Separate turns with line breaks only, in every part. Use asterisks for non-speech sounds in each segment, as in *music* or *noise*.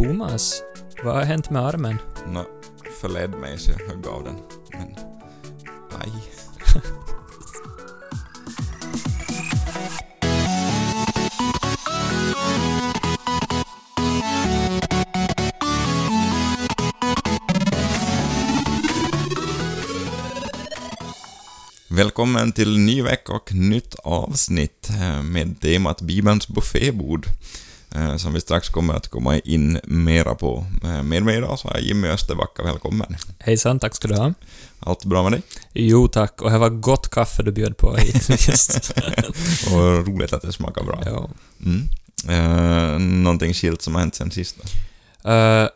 Thomas, vad har hänt med armen?
Nå, förled mig så jag högg av den. Men, aj. Välkommen till ny vecka och nytt avsnitt eh, med temat Bibelns buffébord som vi strax kommer att komma in mera på. Eh, Med mig idag så har jag Jimmy Österbacka, välkommen.
Hejsan, tack ska du ha.
Allt bra med dig?
Jo tack, och det var gott kaffe du bjöd på hit. Just. *laughs*
Och roligt att det smakar bra.
ja.
Mm. Eh, någonting skilt som har hänt sen sist? då?
Eh,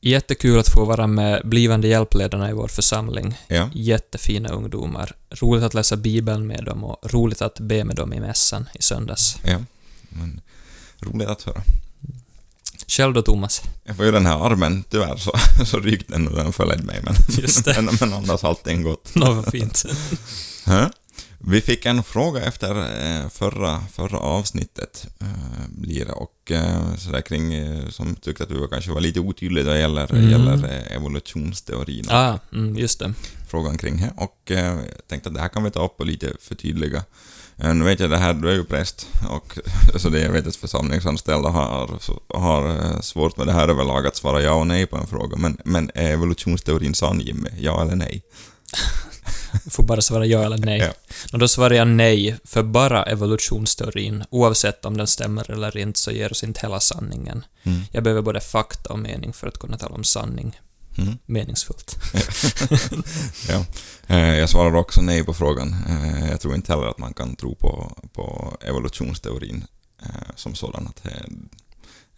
jättekul att få vara med blivande hjälpledarna i vår församling.
Ja,
Jättefina ungdomar. Roligt att läsa Bibeln med dem och roligt att be med dem i mässan i söndags.
ja. Men, roligt att höra.
Själv då, Thomas?
Jag får ju den här armen, tyvärr så, så ryckte den och den följde mig men,
Just det. *laughs*
men, men annars allting gått. *laughs*
Nå, vad fint. *laughs*
Vi fick en fråga efter eh, förra, förra avsnittet, eh, blir det, och eh, sådär kring, eh, som tyckte att vi var, kanske var lite otydliga då det gäller,
Mm.
gäller eh, evolutionsteorin.
Ah, mm, just det.
Frågan kring det. Och eh, jag tänkte att det här kan vi ta upp och lite förtydliga. Eh, nu vet jag det här, du är ju präst, och *laughs* så det jag vet att församlingsanställda har, har eh, svårt med det här överlag att svara ja och nej på en fråga. Men, men är evolutionsteorin sann, Jimmy? Ja eller nej? *laughs*
Du får bara svara ja eller nej.
Ja.
Då svarar jag nej, för bara evolutionsteorin, oavsett om den stämmer eller inte, så ger oss inte hela sanningen.
Mm.
Jag behöver både fakta och mening för att kunna tala om sanning
Mm.
meningsfullt. *laughs*
Ja. Eh, Jag svarar också nej på frågan. Jag tror inte heller att man kan tro på, på evolutionsteorin eh, som sådan. Att he,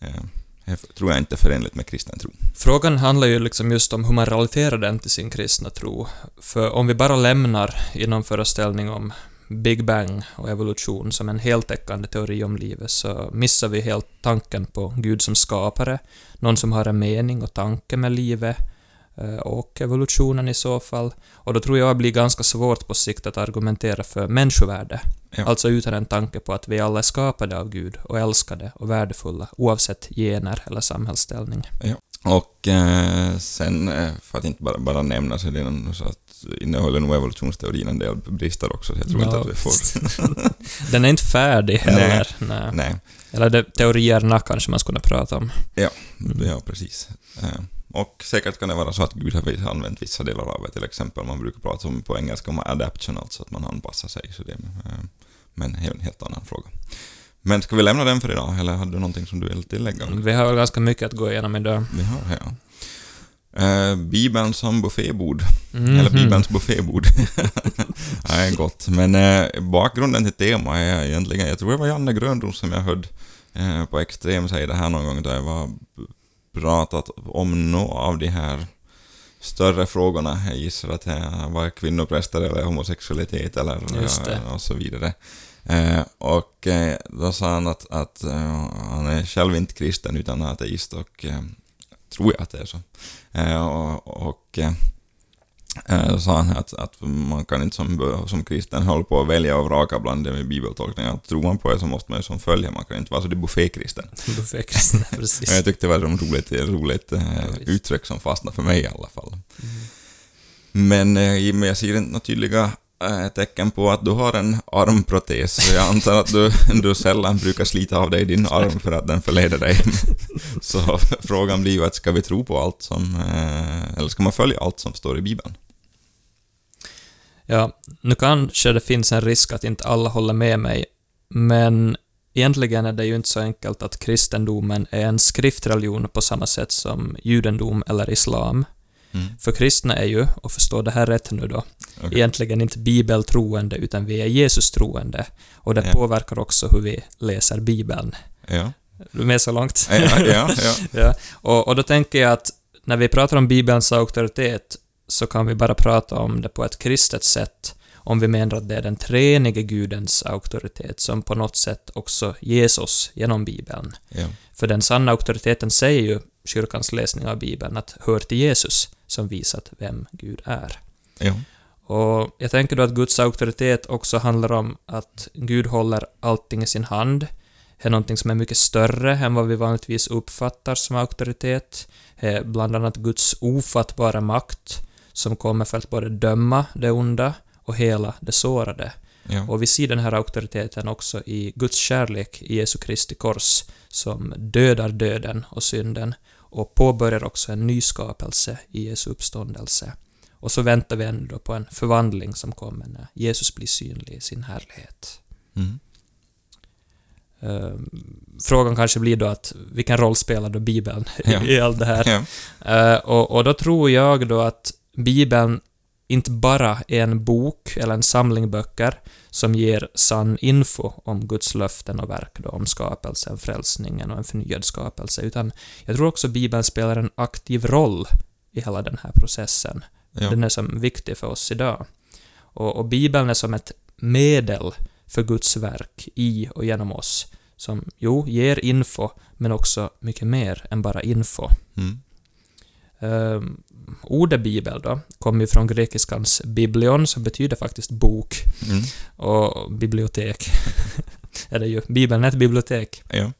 eh, det tror jag inte är förenligt med kristen tro.
Frågan handlar ju liksom just om hur man relaterar den till sin kristna tro. För om vi bara lämnar inom föreställning om Big Bang och evolution som en heltäckande teori om livet så missar vi helt tanken på Gud som skapare, någon som har en mening och tanke med livet och evolutionen i så fall. Och då tror jag det blir ganska svårt på sikt att argumentera för människovärde.
Ja.
Alltså utan en tanke på att vi alla är skapade av Gud och älskade och värdefulla oavsett gener eller samhällsställning.
Och eh, sen, eh, för att inte bara, bara nämna, så det nog så att innehåller nog evolutionsteorin en del brister också, så jag tror inte
Ja,
att vi får... *laughs*
Den är inte färdig heller. Nej.
Nej,
Eller det, teorierna kanske man skulle prata om.
ja, precis. Eh, och säkert kan det vara så att Gud har använt vissa delar av det, till exempel man brukar prata om på engelska om adaption, alltså att man anpassar sig. Så det, eh, men en helt annan fråga. Men ska vi lämna den för idag, eller hade du någonting som du vill tillägga?
Vi har ganska mycket att gå igenom idag.
Vi har ja. Eh, Bibeln som buffébord.
Mhm.
Eller Bibelns buffébord. *laughs* det är gott. Men eh, bakgrunden till temat är egentligen, jag tror det var Janne Grönros som jag hörde eh, på Extrem säga det här någon gång, där jag var pratat om några av de här större frågorna. Jag gissar att det var kvinnopräster eller homosexualitet eller eh, och så vidare. Eh, och eh, då sa han att, att eh, han är själv inte kristen utan ateist och eh, tror jag att det är så. Eh, och och sa han att, att man kan inte som, som kristen hålla på att välja och vraka bland det med bibeltolkningar. Tror man på det så måste man ju som följa, man kan inte vara så det buffékristen. *laughs*
Buffékristna, *laughs*
Och
precis.
Jag tyckte det var ett roligt, roligt eh,
Ja, visst.
uttryck som fastnade för mig i alla fall.
Mm.
Men eh, Jimmy, jag ser inte några tydliga Eh, tecken på att du har en armprotes, så jag antar att du, *laughs* du sällan brukar slita av dig din arm för att den förleder dig. *laughs* Så frågan blir ju att ska vi tro på allt som, eh, eller ska man följa allt som står i Bibeln?
Ja, nu kanske det finns en risk att inte alla håller med mig, men egentligen är det ju inte så enkelt att kristendomen är en skriftreligion på samma sätt som judendom eller islam.
Mm.
För kristna är ju, och förstå det här rätt nu då,
Okej.
egentligen inte bibeltroende utan vi är Jesus-troende. Och det
Ja.
påverkar också hur vi läser Bibeln.
Ja.
Du är med så långt?
Ja, ja, ja. *laughs* ja.
Och, och då tänker jag att när vi pratar om Bibelns auktoritet så kan vi bara prata om det på ett kristet sätt om vi menar att det är den treenige Gudens auktoritet som på något sätt också ges oss genom Bibeln.
ja.
För den sanna auktoriteten säger ju kyrkans läsning av Bibeln att hör till Jesus som visat vem Gud är.
ja.
Och jag tänker då att Guds auktoritet också handlar om att Gud håller allting i sin hand. är någonting som är mycket större än vad vi vanligtvis uppfattar som auktoritet. bland annat Guds ofattbara makt, som kommer för att både döma det onda och hela det sårade.
Ja.
Och vi ser den här auktoriteten också i Guds kärlek i Jesu Kristi kors, som dödar döden och synden och påbörjar också en ny skapelse i Jesu uppståndelse. Och så väntar vi ändå på en förvandling som kommer när Jesus blir synlig i sin härlighet.
Mm.
Ehm, frågan kanske blir då att vilken roll spelar då Bibeln
Ja.
i allt det här?
Ja.
Eh, och, och då tror jag då att Bibeln inte bara är en bok eller en samling böcker som ger sann info om Guds löften och verk då, om skapelsen, frälsningen och en förnyad skapelse, utan jag tror också Bibeln spelar en aktiv roll i hela den här processen.
Ja.
Den är som viktig för oss idag. Och, och Bibeln är som ett medel för Guds verk i och genom oss, som jo, ger info, men också mycket mer än bara info.
Mm.
Um, ordet bibel då, kommer ju från grekiskans biblion, som betyder faktiskt bok,
Mm.
och bibliotek. *laughs* är det ju. Bibeln är ett bibliotek.
Ja.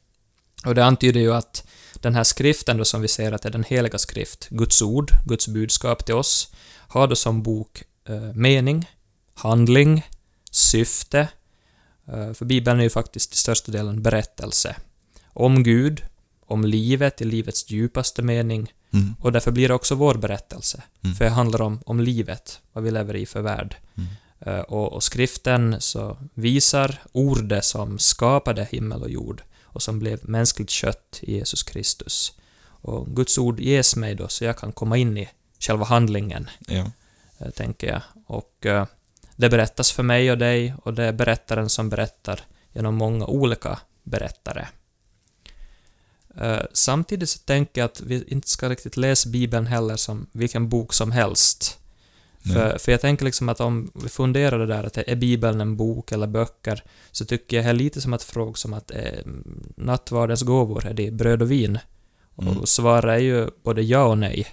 Och det antyder ju att den här skriften då som vi ser att är den heliga skrift, Guds ord, Guds budskap till oss, har då som bok eh, mening, handling, syfte. Eh, för Bibeln är ju faktiskt till största delen berättelse. Om Gud, om livet i livets djupaste mening,
Mm.
och därför blir det också vår berättelse.
Mm.
För det handlar om, om livet, vad vi lever i för värld.
Mm.
Eh, och, och skriften så visar ordet som skapade himmel och jord och som blev mänskligt kött i Jesus Kristus. Och Guds ord ges mig då så jag kan komma in i själva handlingen,
Ja.
eh, tänker jag. Och eh, det berättas för mig och dig och det är berättaren som berättar genom många olika berättare. Eh, Samtidigt så tänker jag att vi inte ska riktigt läsa Bibeln heller som vilken bok som helst.
Nej.
För, för jag tänker liksom att om vi funderar det där att är Bibeln en bok eller böcker, så tycker jag det är lite som att fråga som att eh, nattvardens gåvor, är det bröd och vin?
Mm.
Och svaret är ju både ja och nej.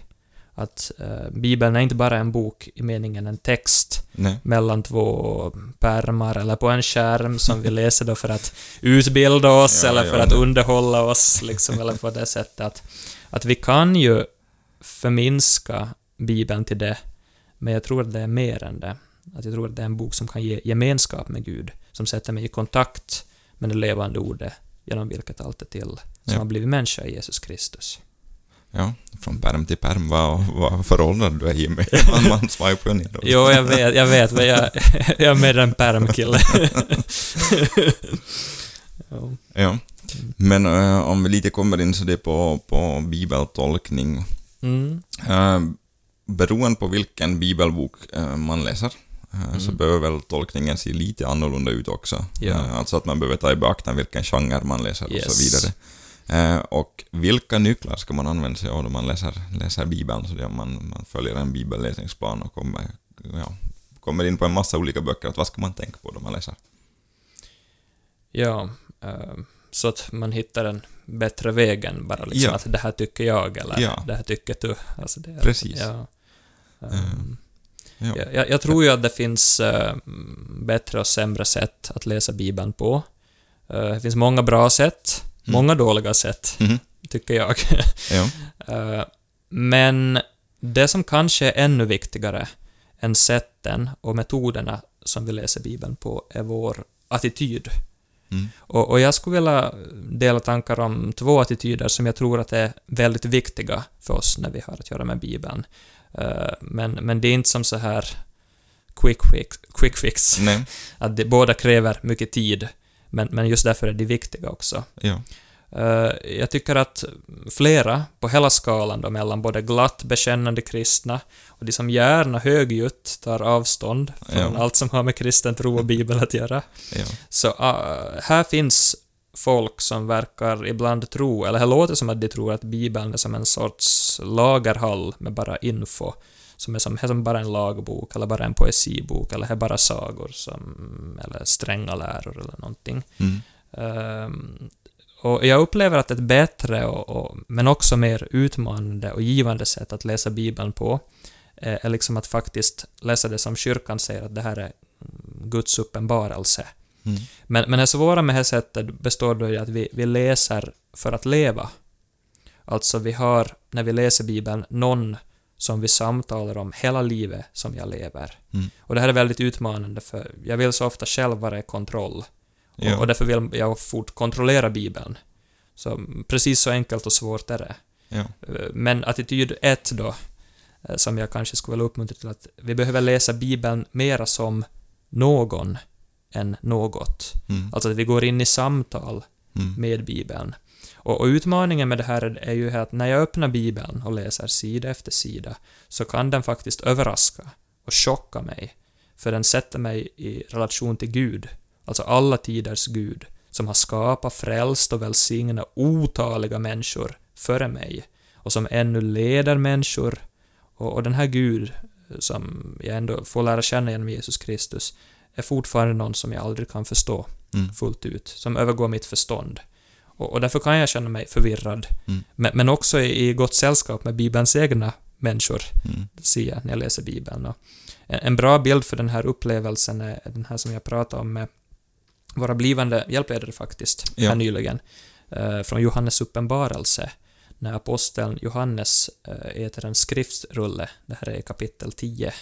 Att eh, Bibeln är inte bara en bok i meningen en text
Nej.
mellan två pärmar eller på en skärm som vi *laughs* läser då för att utbilda oss
Ja,
eller
ja,
för att
det-
underhålla oss, liksom, eller på det sättet att, att vi kan ju förminska Bibeln till det, men jag tror att det är mer än det. Att jag tror att det är en bok som kan ge gemenskap med Gud, som sätter mig i kontakt med det levande ordet genom vilket allt är till, som
Ja.
har blivit människa i Jesus Kristus.
Ja, från perm till perm. Vad, vad föråldrad du är Jimmy. *laughs* Man, man swipar ju neråt.
Jo, jag vet, jag vet, men jag, *laughs* jag är mer en pärmkille. *laughs* Jo.
Ja. Men eh, om vi lite kommer in så det på, på bibeltolkning.
Mm.
Uh, beroende på vilken bibelbok eh, man läser eh, så
Mm.
behöver väl tolkningen se lite annorlunda ut också.
Ja.
Alltså att man behöver ta i beaktande vilken genre man läser och
Yes.
så vidare. Eh, och vilka nycklar ska man använda sig av då man läser, läser Bibeln? Så det man, man följer en bibelläsningsplan och kommer, ja, kommer in på en massa olika böcker. Att vad ska man tänka på då man läser?
Ja, eh, så att man hittar en bättre väg än bara liksom
Ja.
att det här tycker jag eller
Ja.
det här tycker du. Alltså det,
Precis.
Ja. Um,
Ja.
jag, jag, tror ju att det finns eh, bättre och sämre sätt att läsa Bibeln på. Eh, det finns många bra sätt. Många dåliga sätt,
Mhm.
tycker jag. *laughs*
Ja.
Eh, Men det som kanske är ännu viktigare än sätten och metoderna som vi läser Bibeln på är vår attityd.
Mm.
Och, och jag skulle vilja dela tankar om två attityder som jag tror att är väldigt viktiga för oss när vi har att göra med Bibeln. Eh, Men, men det är inte som så här quick fix, quick fix
Nej. *laughs*
att det, båda kräver mycket tid, men, men just därför är de viktiga också.
Ja.
Eh, jag tycker att flera, på hela skalan då, mellan både glatt bekännande kristna och de som gärna högljutt tar avstånd från
Ja.
allt som har med kristen tro och bibel att göra.
Ja.
Så eh, här finns folk som verkar ibland tro, eller det låter som att de tror att Bibeln är som en sorts lagerhall med bara info, som är som, är som bara en lagbok, eller bara en poesibok, eller är bara sagor, som, eller stränga läror eller någonting.
Mm.
Ehm, och jag upplever att ett bättre, och, och, men också mer utmanande och givande sätt att läsa Bibeln på eh, är liksom att faktiskt läsa det som kyrkan säger att det här är Guds uppenbarelse.
Mm.
Men, men det svåra med det här sättet består då i att vi, vi läser för att leva. Alltså vi har, när vi läser Bibeln, någon som vi samtalar om hela livet som jag lever.
Mm.
Och det här är väldigt utmanande för jag vill så ofta själv vara i kontroll.
Ja.
Och, och därför vill jag fort kontrollera Bibeln. Så precis så enkelt och svårt är det.
Ja.
Eh, Men attityd ett då, eh, som jag kanske skulle vilja uppmuntra till att vi behöver läsa Bibeln mera som någon än något.
Mm.
Alltså att vi går in i samtal
Mm.
med Bibeln. Och, och utmaningen med det här är ju att när jag öppnar Bibeln och läser sida efter sida så kan den faktiskt överraska och chocka mig. För den sätter mig i relation till Gud, alltså alla tiders Gud, som har skapat, frälst och välsignat otaliga människor före mig och som ännu leder människor. Och, och den här Gud som jag ändå får lära känna genom Jesus Kristus är fortfarande någon som jag aldrig kan förstå
Mm.
fullt ut, som övergår mitt förstånd. Och, och därför kan jag känna mig förvirrad.
Mm.
Men, men också i, i gott sällskap med Bibelns egna människor,
Mm.
ser jag när jag läser Bibeln. Och en, en bra bild för den här upplevelsen är den här som jag pratade om med våra blivande hjälpledare faktiskt,
Ja.
här nyligen, eh, från Johannes uppenbarelse, när aposteln Johannes eh, äter en skriftrulle, det här är kapitel 10,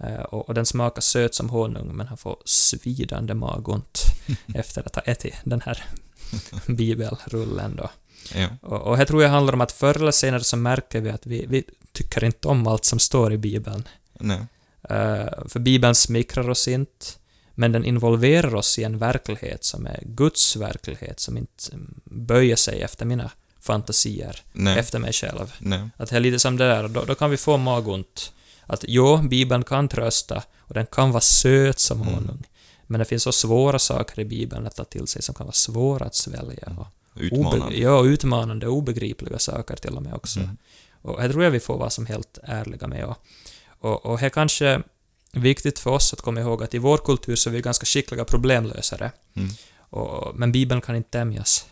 eh, och, och den smakar söt som honung, men han får svidande magont *laughs* efter att ha ätit den här *laughs* bibelrullen då.
Ja.
Och, och här tror jag handlar om att förr eller senare så märker vi att vi, vi tycker inte om allt som står i Bibeln.
Nej.
Eh, för Bibeln smickrar oss inte, men den involverar oss i en verklighet som är Guds verklighet, som inte mm, böjer sig efter mina fantasier,
Nej.
efter mig själv.
Nej.
Att det är lite som det där, då, då kan vi få magont. Att jo, Bibeln kan trösta, och den kan vara söt som
Mm.
Men det finns så svåra saker i Bibeln att ta till sig som kan vara svåra att svälja. Och
Utmanande.
Obe- ja, utmanande, obegripliga saker till och med också.
Mm.
Och här tror jag vi får vara som helt ärliga med. Och, och, och här kanske viktigt för oss att komma ihåg att i vår kultur så är vi ganska skickliga problemlösare.
Mm.
Och, men Bibeln kan inte tämjas.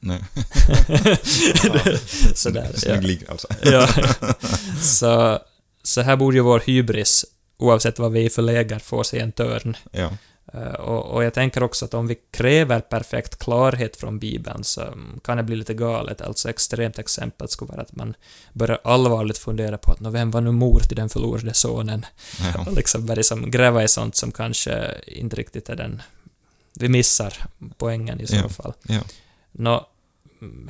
Nej. *laughs*
Sådär.
Snygg alltså.
ja. *laughs* Så, så här borde ju vår hybris, oavsett vad vi är för läger, få sig en törn.
Ja.
Eh, Och, och jag tänker också att om vi kräver perfekt klarhet från Bibeln så kan det bli lite galet. Alltså extremt exempel skulle vara att man börjar allvarligt fundera på att "Nå, vem var nu mor till den förlorade sonen?
Ja. *laughs*
Och liksom börja som gräva i sånt som kanske inte riktigt är den... Vi missar poängen i så
Ja.
fall.
Ja.
Nå, mm,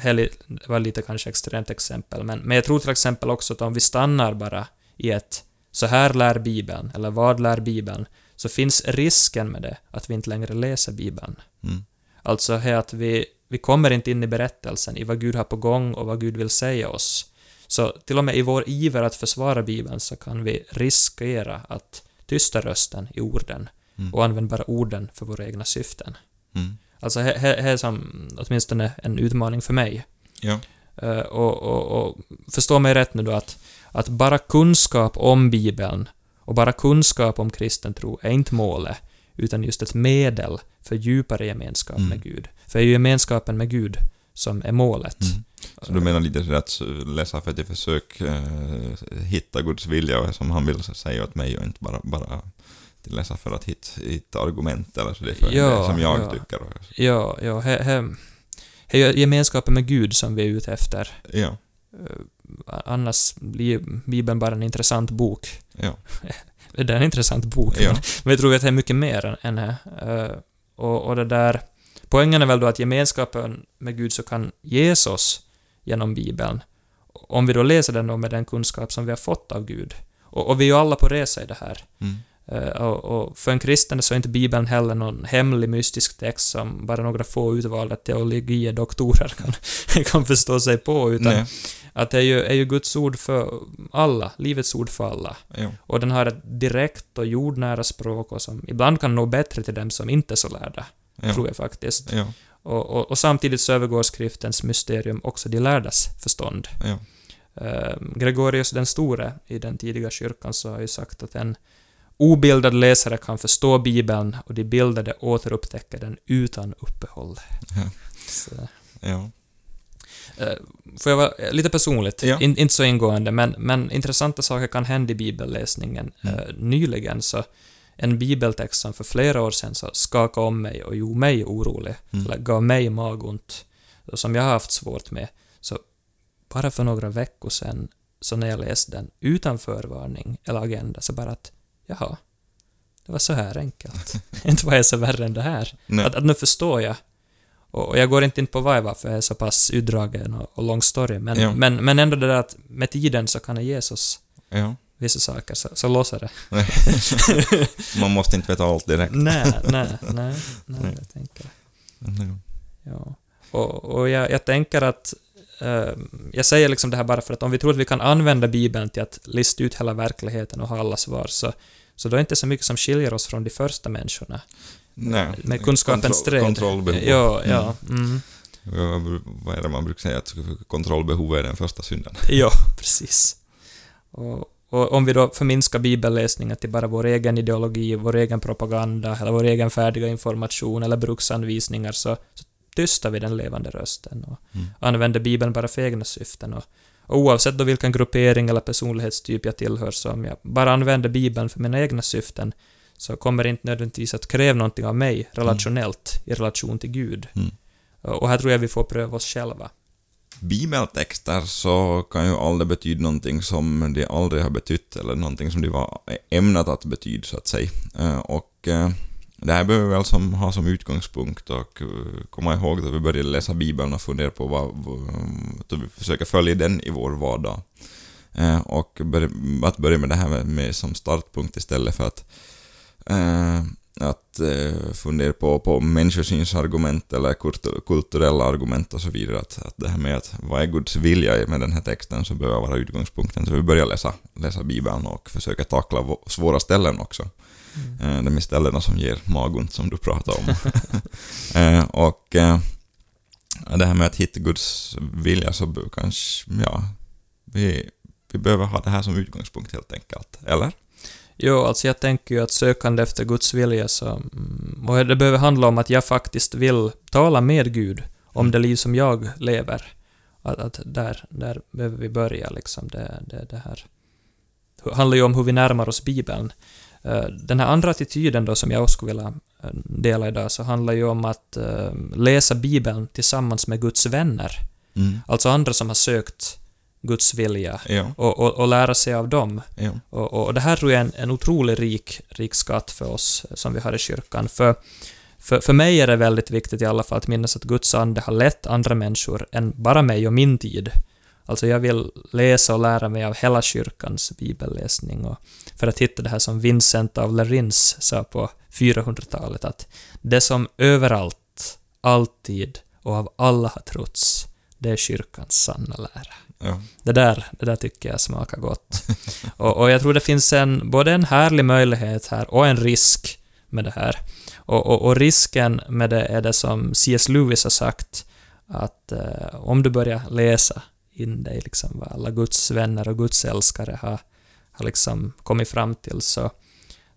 det var lite kanske extremt exempel, men, men jag tror till exempel också att om vi stannar bara i ett så här lär Bibeln, eller vad lär Bibeln, så finns risken med det att vi inte längre läser Bibeln.
Mm.
Alltså här att vi, vi kommer inte in i berättelsen, i vad Gud har på gång och vad Gud vill säga oss. Så till och med i vår iver att försvara Bibeln så kan vi riskera att tysta rösten i orden
Mm.
och använda bara orden för våra egna syften.
Mm.
Alltså här, är som åtminstone en utmaning för mig.
Ja.
Eh, och, och, och förstå mig rätt nu då att, att bara kunskap om Bibeln och bara kunskap om kristen tro är inte målet, utan just ett medel för djupare gemenskap
Mm.
med Gud. För det är ju gemenskapen med Gud som är målet.
Mm. Så du menar lite sådär att läsa för att jag försöker eh, hitta Guds vilja och som han vill säga åt mig och inte bara, bara läsa för att hitta, hitta argument eller så det är för
Ja,
det som jag
ja.
tycker.
Ja, ja, här är gemenskapen med Gud som vi är ute efter.
ja,
Eh, Annars blir Bibeln bara en intressant bok.
ja, *laughs*
Det är en intressant bok,
ja,
men, men jag tror att det är mycket mer än, det. Eh, och, och det där... Poängen är väl då att gemenskapen med Gud så kan ges oss genom Bibeln. Om vi då läser den då med den kunskap som vi har fått av Gud. Och, och vi är ju alla på resa i det här.
mm,
och, och för en kristen så är inte Bibeln heller någon hemlig mystisk text som bara några få utvalda teologiedoktorer kan, *laughs* kan förstå sig på, utan
nej,
att det är ju, är ju Guds ord för alla, livets ord för alla.
ja,
Och den har ett direkt och jordnära språk och som ibland kan nå bättre till dem som inte är så lärda,
ja,
tror jag faktiskt. Och, och, och samtidigt så övergår skriftens mysterium också de lärdas förstånd. Eh, Gregorius den store i den tidiga kyrkan så har ju sagt att en obildad läsare kan förstå Bibeln och de bildade återupptäcker den utan uppehåll.
Ja.
Så,
ja,
får jag vara eh, lite personligt,
Ja.
In, inte så ingående, men, men intressanta saker kan hända i bibelläsningen.
Mm.
Eh, nyligen så en bibeltext som för flera år sedan så skakade om mig och gjorde mig orolig,
Mm.
eller gav mig magont, som jag har haft svårt med. Så bara för några veckor sedan, så när jag läste den utan förvarning eller agenda, så bara att jaha, det var så här enkelt. *laughs* inte var jag så värre än det här.
Nej.
Att, att nu förstår jag. Och, jag går inte in på vad jag var, för jag är så pass utdragen och, och lång story, men,
Ja.
men, men ändå det där att med tiden så kan Jesus
Ja.
vissa saker, så, så låser det. *laughs*
Man måste inte veta allt direkt.
nej, nej, nej, nej,
Nej.
jag tänker.
Nej.
Ja. Och, och jag, jag tänker att eh, jag säger liksom det här bara för att om vi tror att vi kan använda Bibeln till att lista ut hela verkligheten och ha alla svar, så, så då är det inte så mycket som skiljer oss från de första människorna.
Nej.
Med kunskapens
Kontro-
träd.
Kontrollbehov.
Ja, ja. Mm.
Ja, Vad är det man brukar säga? Att kontrollbehov är den första synden. *laughs*
Ja, precis. Och, och om vi då förminskar bibelläsningen till bara vår egen ideologi, vår egen propaganda, eller vår egen färdiga information eller bruksanvisningar, så, så tystar vi den levande rösten och
Mm.
använder Bibeln bara för egna syften. Och, och oavsett då vilken gruppering eller personlighetstyp jag tillhör, så om jag bara använder Bibeln för mina egna syften, så kommer det inte nödvändigtvis att kräva någonting av mig relationellt i relation till Gud.
Mm.
Och här tror jag vi får pröva oss själva.
Bibeltexter så kan ju aldrig betyda någonting som de aldrig har betytt eller någonting som de var ämnat att betyda så att säga. Eh, Och eh, det här behöver vi väl som, ha som utgångspunkt och eh, komma ihåg då vi började läsa Bibeln och fundera på vad, då vi försöker följa den i vår vardag. Och att börja med det här med, med som startpunkt istället för att att eh, fundera på, på människosynsargument eller kultur, kulturella argument och så vidare. Att, att det här med att vad är Guds vilja med den här texten så behöver vara utgångspunkten. Så vi börjar läsa, läsa Bibeln och försöka tackla vå- svåra ställen också. Eh, de är ställena som ger magont som du pratade om. *laughs* eh, och eh, det här med att hitta Guds vilja så kanske, ja, vi, vi behöver ha det här som utgångspunkt helt enkelt. Eller?
Jo, alltså jag tänker ju att sökande efter Guds vilja så... mm, Och det behöver handla om att jag faktiskt vill tala med Gud om det liv som jag lever. Att, att där, där behöver vi börja liksom. Det, det, det här Det handlar ju om hur vi närmar oss Bibeln. Eh, Den här andra attityden då som jag också skulle vilja eh, dela idag, så handlar ju om att eh, läsa Bibeln tillsammans med Guds vänner.
Mm.
Alltså andra som har sökt Guds vilja
Ja,
och, och, och lära sig av dem.
ja.
Och, och det här tror jag är en, en otroligt rik, rik skatt för oss som vi har i kyrkan. För, för, för mig är det väldigt viktigt i alla fall att minnas att Guds ande har lett andra människor än bara mig och min tid. Alltså jag vill läsa och lära mig av hela kyrkans bibelläsning och för att hitta det här som Vincent av Lerins sa på 400-talet att det som överallt, alltid och av alla har trotts, det är kyrkans sanna lära
ja.
Det där, det där tycker jag smakar gott. och, och jag tror det finns en, både en härlig möjlighet här och en risk med det här. Och, och, och risken med det är det som C.S. Lewis har sagt, att eh, om du börjar läsa in dig liksom vad alla Guds vänner och Guds älskare har, har liksom kommit fram till, så,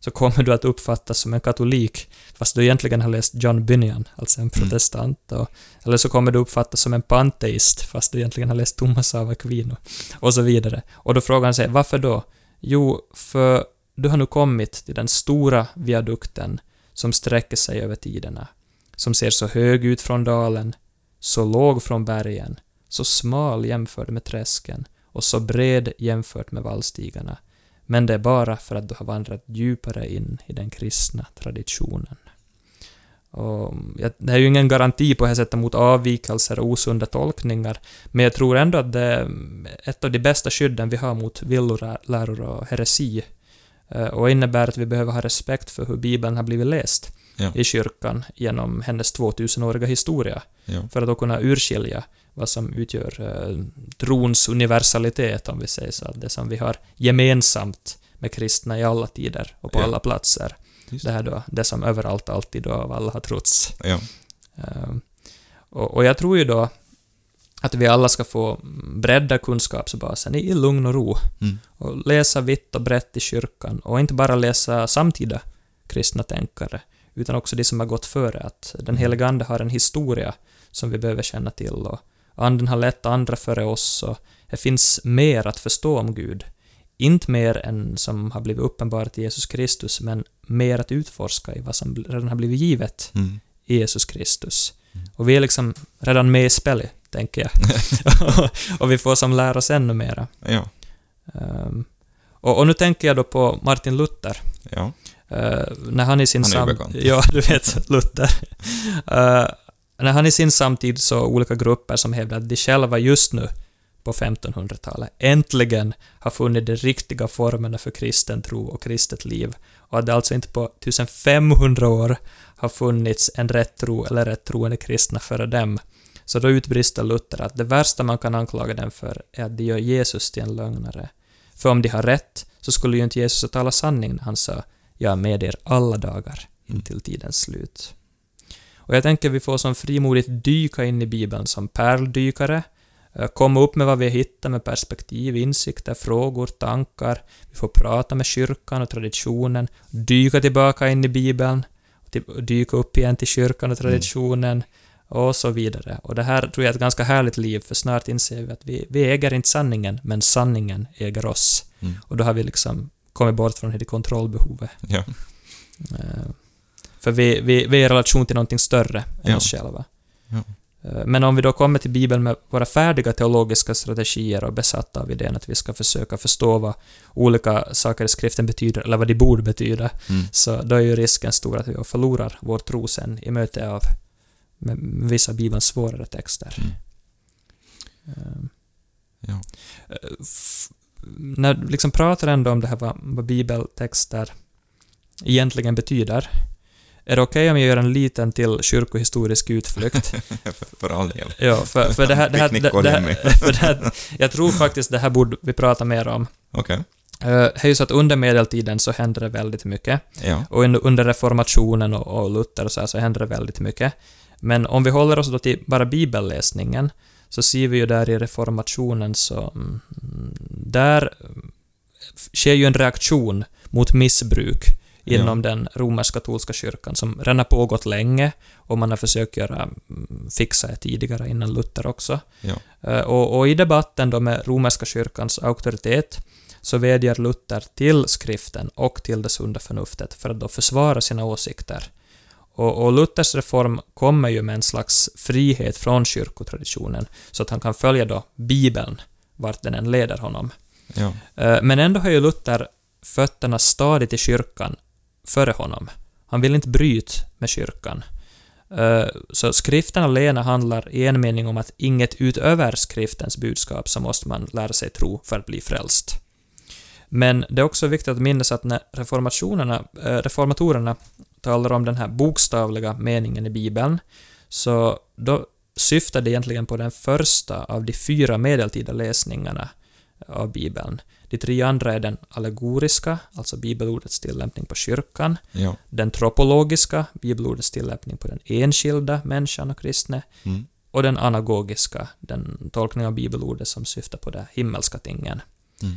så kommer du att uppfattas som en katolik, fast du egentligen har läst John Bunyan, alltså en protestant, och, eller så kommer du uppfattas som en panteist, fast du egentligen har läst Thomas av Aquino, och så vidare. Och då frågar han sig, varför då? Jo, för du har nu kommit till den stora viadukten som sträcker sig över tiderna, som ser så hög ut från dalen, så låg från bergen, så smal jämfört med träsken och så bred jämfört med vallstigarna. Men det är bara för att du har vandrat djupare in i den kristna traditionen. Och det är ju ingen garanti på det här sättet mot avvikelser och osunda tolkningar, men jag tror ändå att det är ett av de bästa skydden vi har mot villoläror och heresi. Eh, och innebär att vi behöver ha respekt för hur Bibeln har blivit läst
Ja.
i kyrkan genom hennes 2000-åriga historia,
ja.
för att då kunna urskilja vad som utgör eh, trons universalitet, om vi säger så, det som vi har gemensamt med kristna i alla tider och på alla platser.
Just
Det här då, det som överallt, alltid och av alla har trotts.
Ja.
Eh, och, och jag tror ju då att vi alla ska få bredda kunskapsbasen i, i lugn och ro
Mm.
och läsa vitt och brett i kyrkan och inte bara läsa samtida kristna tänkare utan också de som har gått före. Att den heliga Ande har en historia som vi behöver känna till och Anden har lett andra före oss och det finns mer att förstå om Gud inte mer än som har blivit uppenbarat i Jesus Kristus, men mer att utforska i vad som redan har blivit givet
Mm.
i Jesus Kristus. Och vi är liksom redan med i spelet, tänker jag. *laughs* *laughs* och vi får som lära oss ännu mera.
Ja.
Ehm, och, och nu tänker jag då på Martin Luther.
Ja.
Eh, när han i sin
Han är
sam... *laughs* Ja, du vet, Luther. Eh, när han i sin samtid så olika grupper som hävdar att de själva just nu, på 1500-talet, äntligen har funnit de riktiga formerna för kristen tro och kristet liv. Och att det alltså inte på 1500 år har funnits en rätt tro eller rätt troende kristna före dem. Så då utbrister Luther att det värsta man kan anklaga dem för är att de gör Jesus till en lögnare. För om de har rätt så skulle ju inte Jesus ha talat sanning när han sa ”Jag är med er alla dagar intill tidens slut”. Och jag tänker vi får som frimodigt dyka in i Bibeln som pärldykare, eh, komma upp med vad vi hittar med perspektiv, insikter, frågor, tankar. Vi får prata med kyrkan och traditionen, dyka tillbaka in i Bibeln, dyka upp igen till kyrkan och traditionen och så vidare. Och det här tror jag är ett ganska härligt liv, för snart inser vi att vi, vi äger inte sanningen, men sanningen äger oss.
Mm.
Och då har vi liksom kommit bort från det kontrollbehovet.
Ja.
Eh, För vi, vi, vi är i relation till någonting större än
Ja.
oss själva.
Ja.
Eh, Men om vi då kommer till Bibeln med våra färdiga teologiska strategier och besatta av idén att vi ska försöka förstå vad olika saker i skriften betyder, eller vad de borde betyda,
Mm.
så då är ju risken stor att vi förlorar vår tro sen i möte av vissa Bibelns svårare texter.
Mm.
Eh,
Ja.
När du liksom pratar ändå om det här vad, vad bibeltexter egentligen betyder, är det okej om jag gör en liten till kyrkohistorisk utflykt? *laughs*
för, för all del.
ja, för, för det här... Det här, det, det här, *laughs* för det här jag tror faktiskt det här borde vi prata mer om.
Okej.
Uh, det är ju så att under medeltiden så hände det väldigt mycket.
Ja.
Och under, under reformationen och, och Luther och så, här så hände det väldigt mycket. Men om vi håller oss då till bara bibelläsningen, så ser vi ju där i reformationen så... mm, Där sker ju en reaktion mot missbruk inom den romersk-katolska kyrkan som redan har pågått länge och man har försökt göra, mm, fixa det tidigare innan Luther också.
Ja.
Eh, Och, och i debatten då med romerska kyrkans auktoritet så vädjar Luther till skriften och till det sunda förnuftet för att då försvara sina åsikter. Och, och Luthers reform kommer ju med en slags frihet från kyrkotraditionen, så att han kan följa då Bibeln, vart den än leder honom.
Ja.
Eh, Men ändå har ju Luther fötterna stadigt i kyrkan före honom. Han vill inte bryta med kyrkan. Eh, Så skriften alena handlar i en mening om att inget utöver skriftens budskap så måste man lära sig tro för att bli frälst. Men det är också viktigt att minnas att när reformationerna, eh, reformatorerna talar om den här bokstavliga meningen i Bibeln, så då syftar det egentligen på den första av de fyra medeltida läsningarna av Bibeln. De tre andra är den allegoriska, alltså bibelordets tillämpning på kyrkan,
Ja.
den tropologiska, bibelordets tillämpning på den enskilda människan och kristne,
Mm.
och den anagogiska, den tolkning av bibelordet som syftar på de himmelska tingen.
Mm.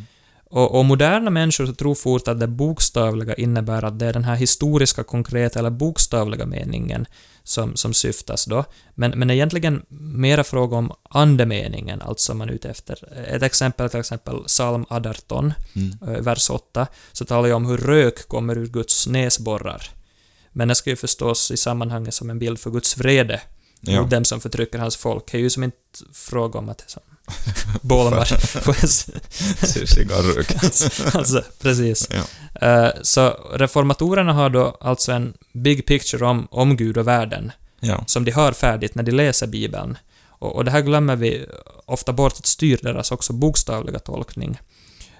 Och, och moderna människor tror fort att det bokstavliga innebär att det är den här historiska, konkreta eller bokstavliga meningen som, som syftas då. Men, men egentligen mera fråga om andemeningen, alltså man är ute efter. Ett exempel till exempel psalm 18,
Mm.
eh, vers 8, så talar jag om hur rök kommer ur Guds näsborrar. Men det ska ju förstås i sammanhanget som en bild för Guds vrede
Ja.
dem som förtrycker hans folk. Det är ju som inte fråga om att som. *laughs* *laughs* Får s- *laughs*
Cigarrök.
alltså, precis.
Ja.
Eh, så reformatorerna har då alltså en big picture om, om Gud och världen,
Ja.
som de har färdigt när de läser Bibeln. Och, och det här glömmer vi ofta bort att styra deras också bokstavliga tolkning.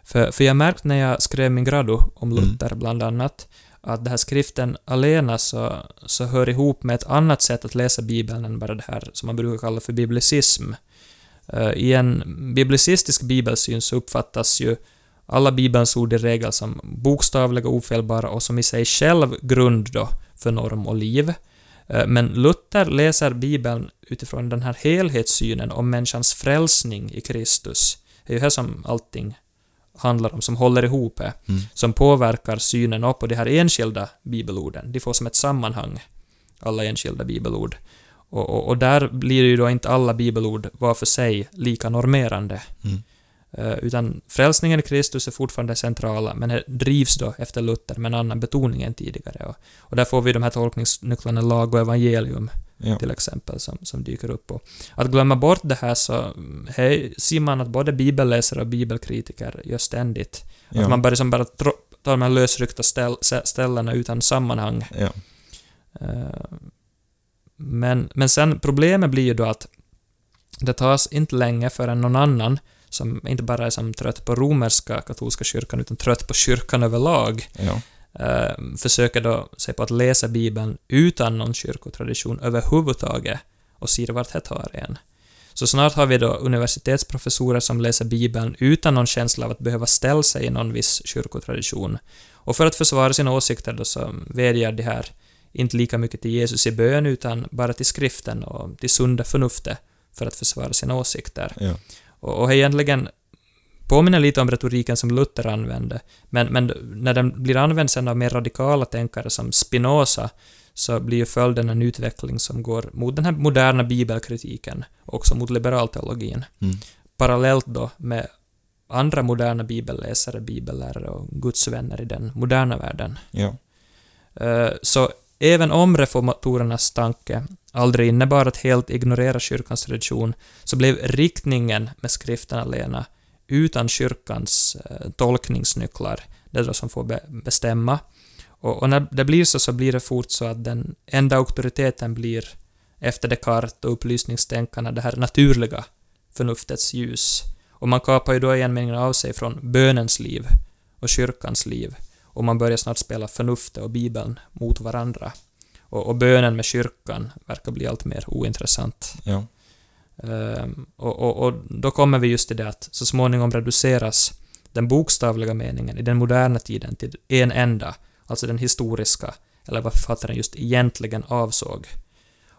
För, för jag märkte när jag skrev min gradu om
Mm.
Luther, bland annat, att den här skriften alena så, så hör ihop med ett annat sätt att läsa Bibeln än bara det här som man brukar kalla för biblicism. Eh, I en biblicistisk bibelsyn så uppfattas ju alla Bibelns ord i regel som bokstavliga, ofelbara och som i sig själv grund då för norm och liv. Eh, men Luther läser Bibeln utifrån den här helhetssynen om människans frälsning i Kristus. Det är ju här som allting handlar om, som håller ihop, eh,
Mm.
som påverkar synen på de här enskilda bibelorden. De får som ett sammanhang, alla enskilda bibelord. Och, och, och där blir ju då inte alla bibelord var för sig lika normerande.
Mm.
Eh, utan frälsningen i Kristus är fortfarande centrala, men det drivs då efter Luther med en annan betoning än tidigare. Och, och där får vi de här tolkningsnycklarna lag och evangelium,
Ja.
till exempel, som, som dyker upp. Och att glömma bort det här så här ser man att både bibelläsare och bibelkritiker gör ständigt.
Ja.
Att man bara, som bara tro, tar de här lösryckta ställ, stä- ställena utan sammanhang.
Ja.
Eh, Men, men sen problemet blir ju då att det tas inte länge förrän någon annan, som inte bara är som trött på romerska katolska kyrkan, utan trött på kyrkan överlag,
Ja.
Eh, försöker då sig på att läsa Bibeln utan någon kyrkotradition överhuvudtaget och ser vart det tar en. Så snart har vi då universitetsprofessorer som läser Bibeln utan någon känsla av att behöva ställa sig i någon viss kyrkotradition. Och för att försvara sina åsikter då så vädjar de här inte lika mycket till Jesus i bön utan bara till skriften och till sunda förnuftet för att försvara sina åsikter.
Ja.
Och, och egentligen påminner lite om retoriken som Luther använde, men, men när den blir använd sen av mer radikala tänkare som Spinoza, så blir ju följden en utveckling som går mot den här moderna bibelkritiken, och också mot liberalteologin.
Mm.
Parallellt då med andra moderna bibelläsare, bibellärare och gudsvänner i den moderna världen.
Ja.
Eh, Så även om reformatorernas tanke aldrig innebar att helt ignorera kyrkans tradition, så blev riktningen med skriften alena utan kyrkans eh, tolkningsnycklar, det är de som får be- bestämma. Och, och när det blir så, så blir det fort så att den enda auktoriteten blir efter Descartes och upplysningstänkarna det här naturliga förnuftets ljus. Och man kapar ju då igen meningen av sig från bönens liv och kyrkans liv och man börjar snart spela förnuftet och Bibeln mot varandra. Och, och bönen med kyrkan verkar bli allt mer ointressant.
Ja.
Ehm, och, och, och då kommer vi just till det att så småningom reduceras den bokstavliga meningen i den moderna tiden till en enda, alltså den historiska, eller vad författaren just egentligen avsåg.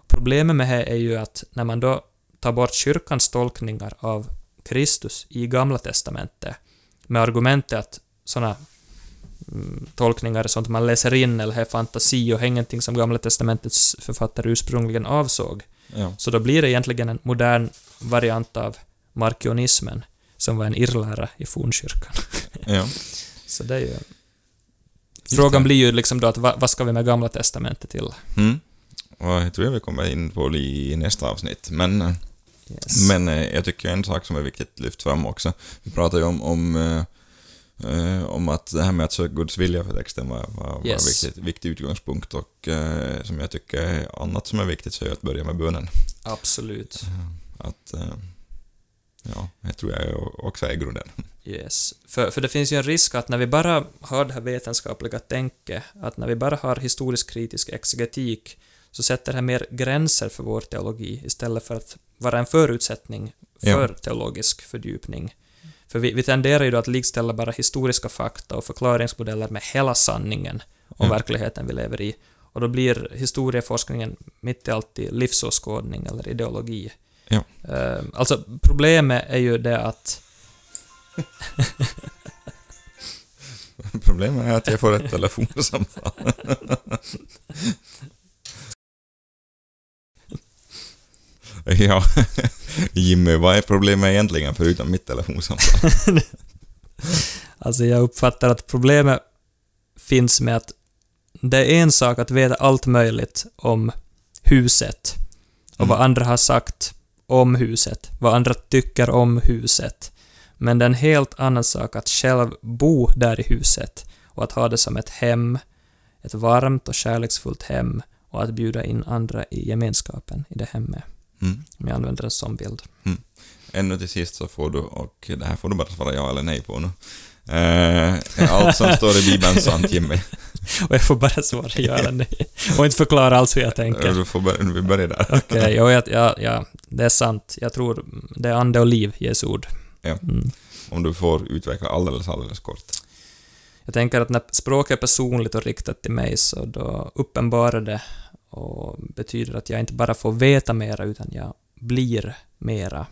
Problemet med det är ju att när man då tar bort kyrkans tolkningar av Kristus i Gamla Testamentet med argumentet att sådana mm, tolkningar är sånt man läser in eller är fantasi och ingenting som Gamla Testamentets författare ursprungligen avsåg,
Ja.
så då blir det egentligen en modern variant av markionismen, som var en irrlära i fornkyrkan.
Ja. *laughs*
Så det är ju... Frågan blir ju liksom då att vad, vad ska vi med Gamla Testamentet till?
Mm. Och jag tror vi kommer in på det i nästa avsnitt. Men, eh,
Yes.
men eh, jag tycker en sak som är viktigt att lyfta fram också. Vi pratade ju om, om, eh, eh, om att det här med att söka Guds vilja för texten var, var, var
Yes.
viktigt, viktig utgångspunkt och eh, som jag tycker är annat som är viktigt så är att börja med bönen.
Absolut.
Att, eh, ja, det tror jag också är grunden.
Yes. För, för det finns ju en risk att när vi bara har det här vetenskapliga tänket, att när vi bara har historisk kritisk exegetik, så sätter det här mer gränser för vår teologi istället för att vara en förutsättning för teologisk fördjupning. För vi, vi tenderar ju då att likställa bara historiska fakta och förklaringsmodeller med hela sanningen om
Ja.
verkligheten vi lever i. Och då blir historieforskningen mitt i allt i livsåskådning eller ideologi.
Ja.
Eh, alltså, problemet är ju det att *laughs*
Problemet är att jag får ett *laughs* telefonsamtal. *laughs* ja, Jimmy, vad är problemet egentligen förutom mitt telefonsamtal? *laughs*
Alltså jag uppfattar att problemet finns med att det är en sak att veta allt möjligt om huset och vad
Mm.
andra har sagt om huset, vad andra tycker om huset. Men det är en helt annan sak att själv bo där i huset och att ha det som ett hem, ett varmt och kärleksfullt hem och att bjuda in andra i gemenskapen i det hemmet.
Mm.
Om jag använder en sån bild.
Ännu till sist så får du, och det här får du bara svara ja eller nej på nu. Är allt som står i Bibeln sant, Jimmy? *laughs*
Och jag får bara svara ja eller nej. Och inte förklara alls hur jag tänker.
Du får börja, vi börjar där.
Okej, jo, jag, ja, ja, det är sant. Jag tror det är ande och liv, Jesu ord.
Ja.
Mm.
Om du får utveckla alldeles, alldeles kort.
Jag tänker att när språket är personligt och riktat till mig så då uppenbarar det och betyder att jag inte bara får veta mera utan jag blir mera.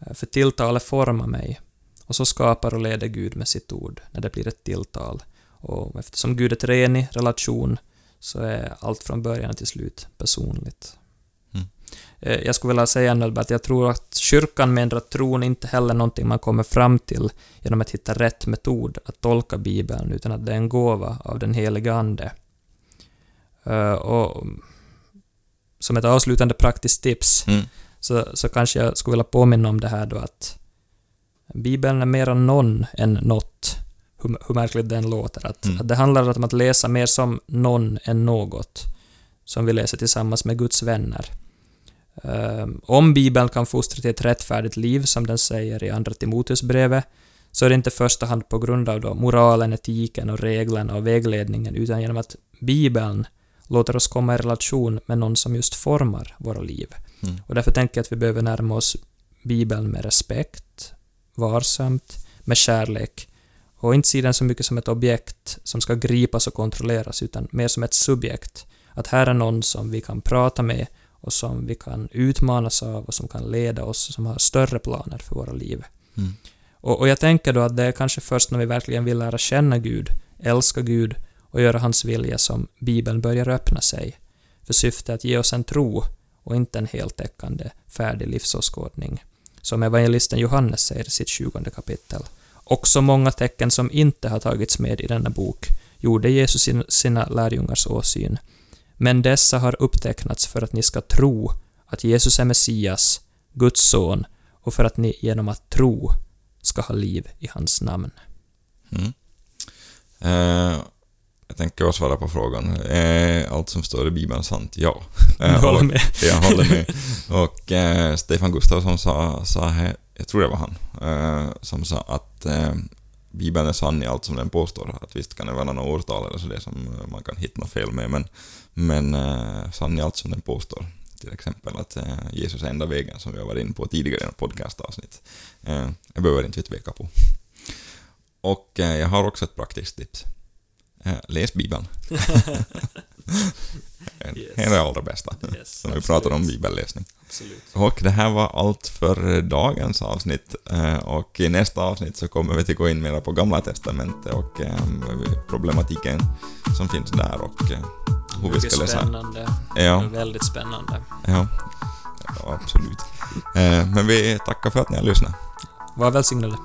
Eh, För tilltalet formar mig och så skapar och leder Gud med sitt ord när det blir ett tilltal. Och eftersom Gud är treenig relation så är allt från början till slut personligt.
Mm.
Eh, Jag skulle vilja säga nu att jag tror att kyrkan menar att tron inte heller är någonting man kommer fram till genom att hitta rätt metod att tolka Bibeln, utan att det är en gåva av den helige Ande. Eh, Och som ett avslutande praktiskt tips
Mm.
så, så kanske jag skulle vilja påminna om det här då att Bibeln är mer någon än något, hur, hur märkligt den låter. Att,
Mm.
att det handlar om att läsa mer som någon än något, som vi läser tillsammans med Guds vänner. Ehm, om Bibeln kan fostra till ett rättfärdigt liv, som den säger i Andra Timoteusbrevet, så är det inte i första hand på grund av då moralen, etiken och reglerna och vägledningen, utan genom att Bibeln låter oss komma i relation med någon som just formar våra liv.
Mm.
Och därför tänker jag att vi behöver närma oss Bibeln med respekt, varsamt, med kärlek och inte se den så mycket som ett objekt som ska gripas och kontrolleras, utan mer som ett subjekt. Att här är någon som vi kan prata med och som vi kan utmanas av och som kan leda oss och som har större planer för våra liv.
Mm.
Och, och jag tänker då att det är kanske först när vi verkligen vill lära känna Gud, älska Gud och göra hans vilja som Bibeln börjar öppna sig för syfte att ge oss en tro och inte en heltäckande färdig livsåskådning. Som evangelisten Johannes säger i sitt 20 kapitel. Också många tecken som inte har tagits med i denna bok gjorde Jesus sina lärjungars åsyn. Men dessa har upptecknats för att ni ska tro att Jesus är Messias, Guds son, och för att ni genom att tro ska ha liv i hans namn.
Mm. Eh, tänker också svara på frågan. Är allt som står i Bibeln sant? Ja. *laughs* Eh,
Jag håller med.
Jag håller med. Och eh, Stefan Gustafsson sa, sa här, jag tror det var han, eh, som sa att eh, Bibeln är sann i allt som den påstår. Att visst kan det vara några årtal eller så det som eh, man kan hitta något fel med, men, men eh, sann i allt som den påstår. Till exempel att eh, Jesus är enda vägen som vi har varit inne på tidigare i något podcastavsnitt. Eh, jag behöver inte tveka på. Och eh, jag har också ett praktiskt tips. Eh, läs Bibeln. *laughs*
Yes.
Det är det bästa.
Yes,
Som vi pratar om bibelläsning.
Absolut.
Och det här var allt för dagens avsnitt. Eh, Och i nästa avsnitt så kommer vi att gå in mer på Gamla Testamentet och eh, problematiken som finns där och hur vi
Mycket
ska läsa.
spännande.
Ja,
Väldigt spännande.
ja, ja absolut. Men vi tackar för att ni har lyssnat.
Var välsignade.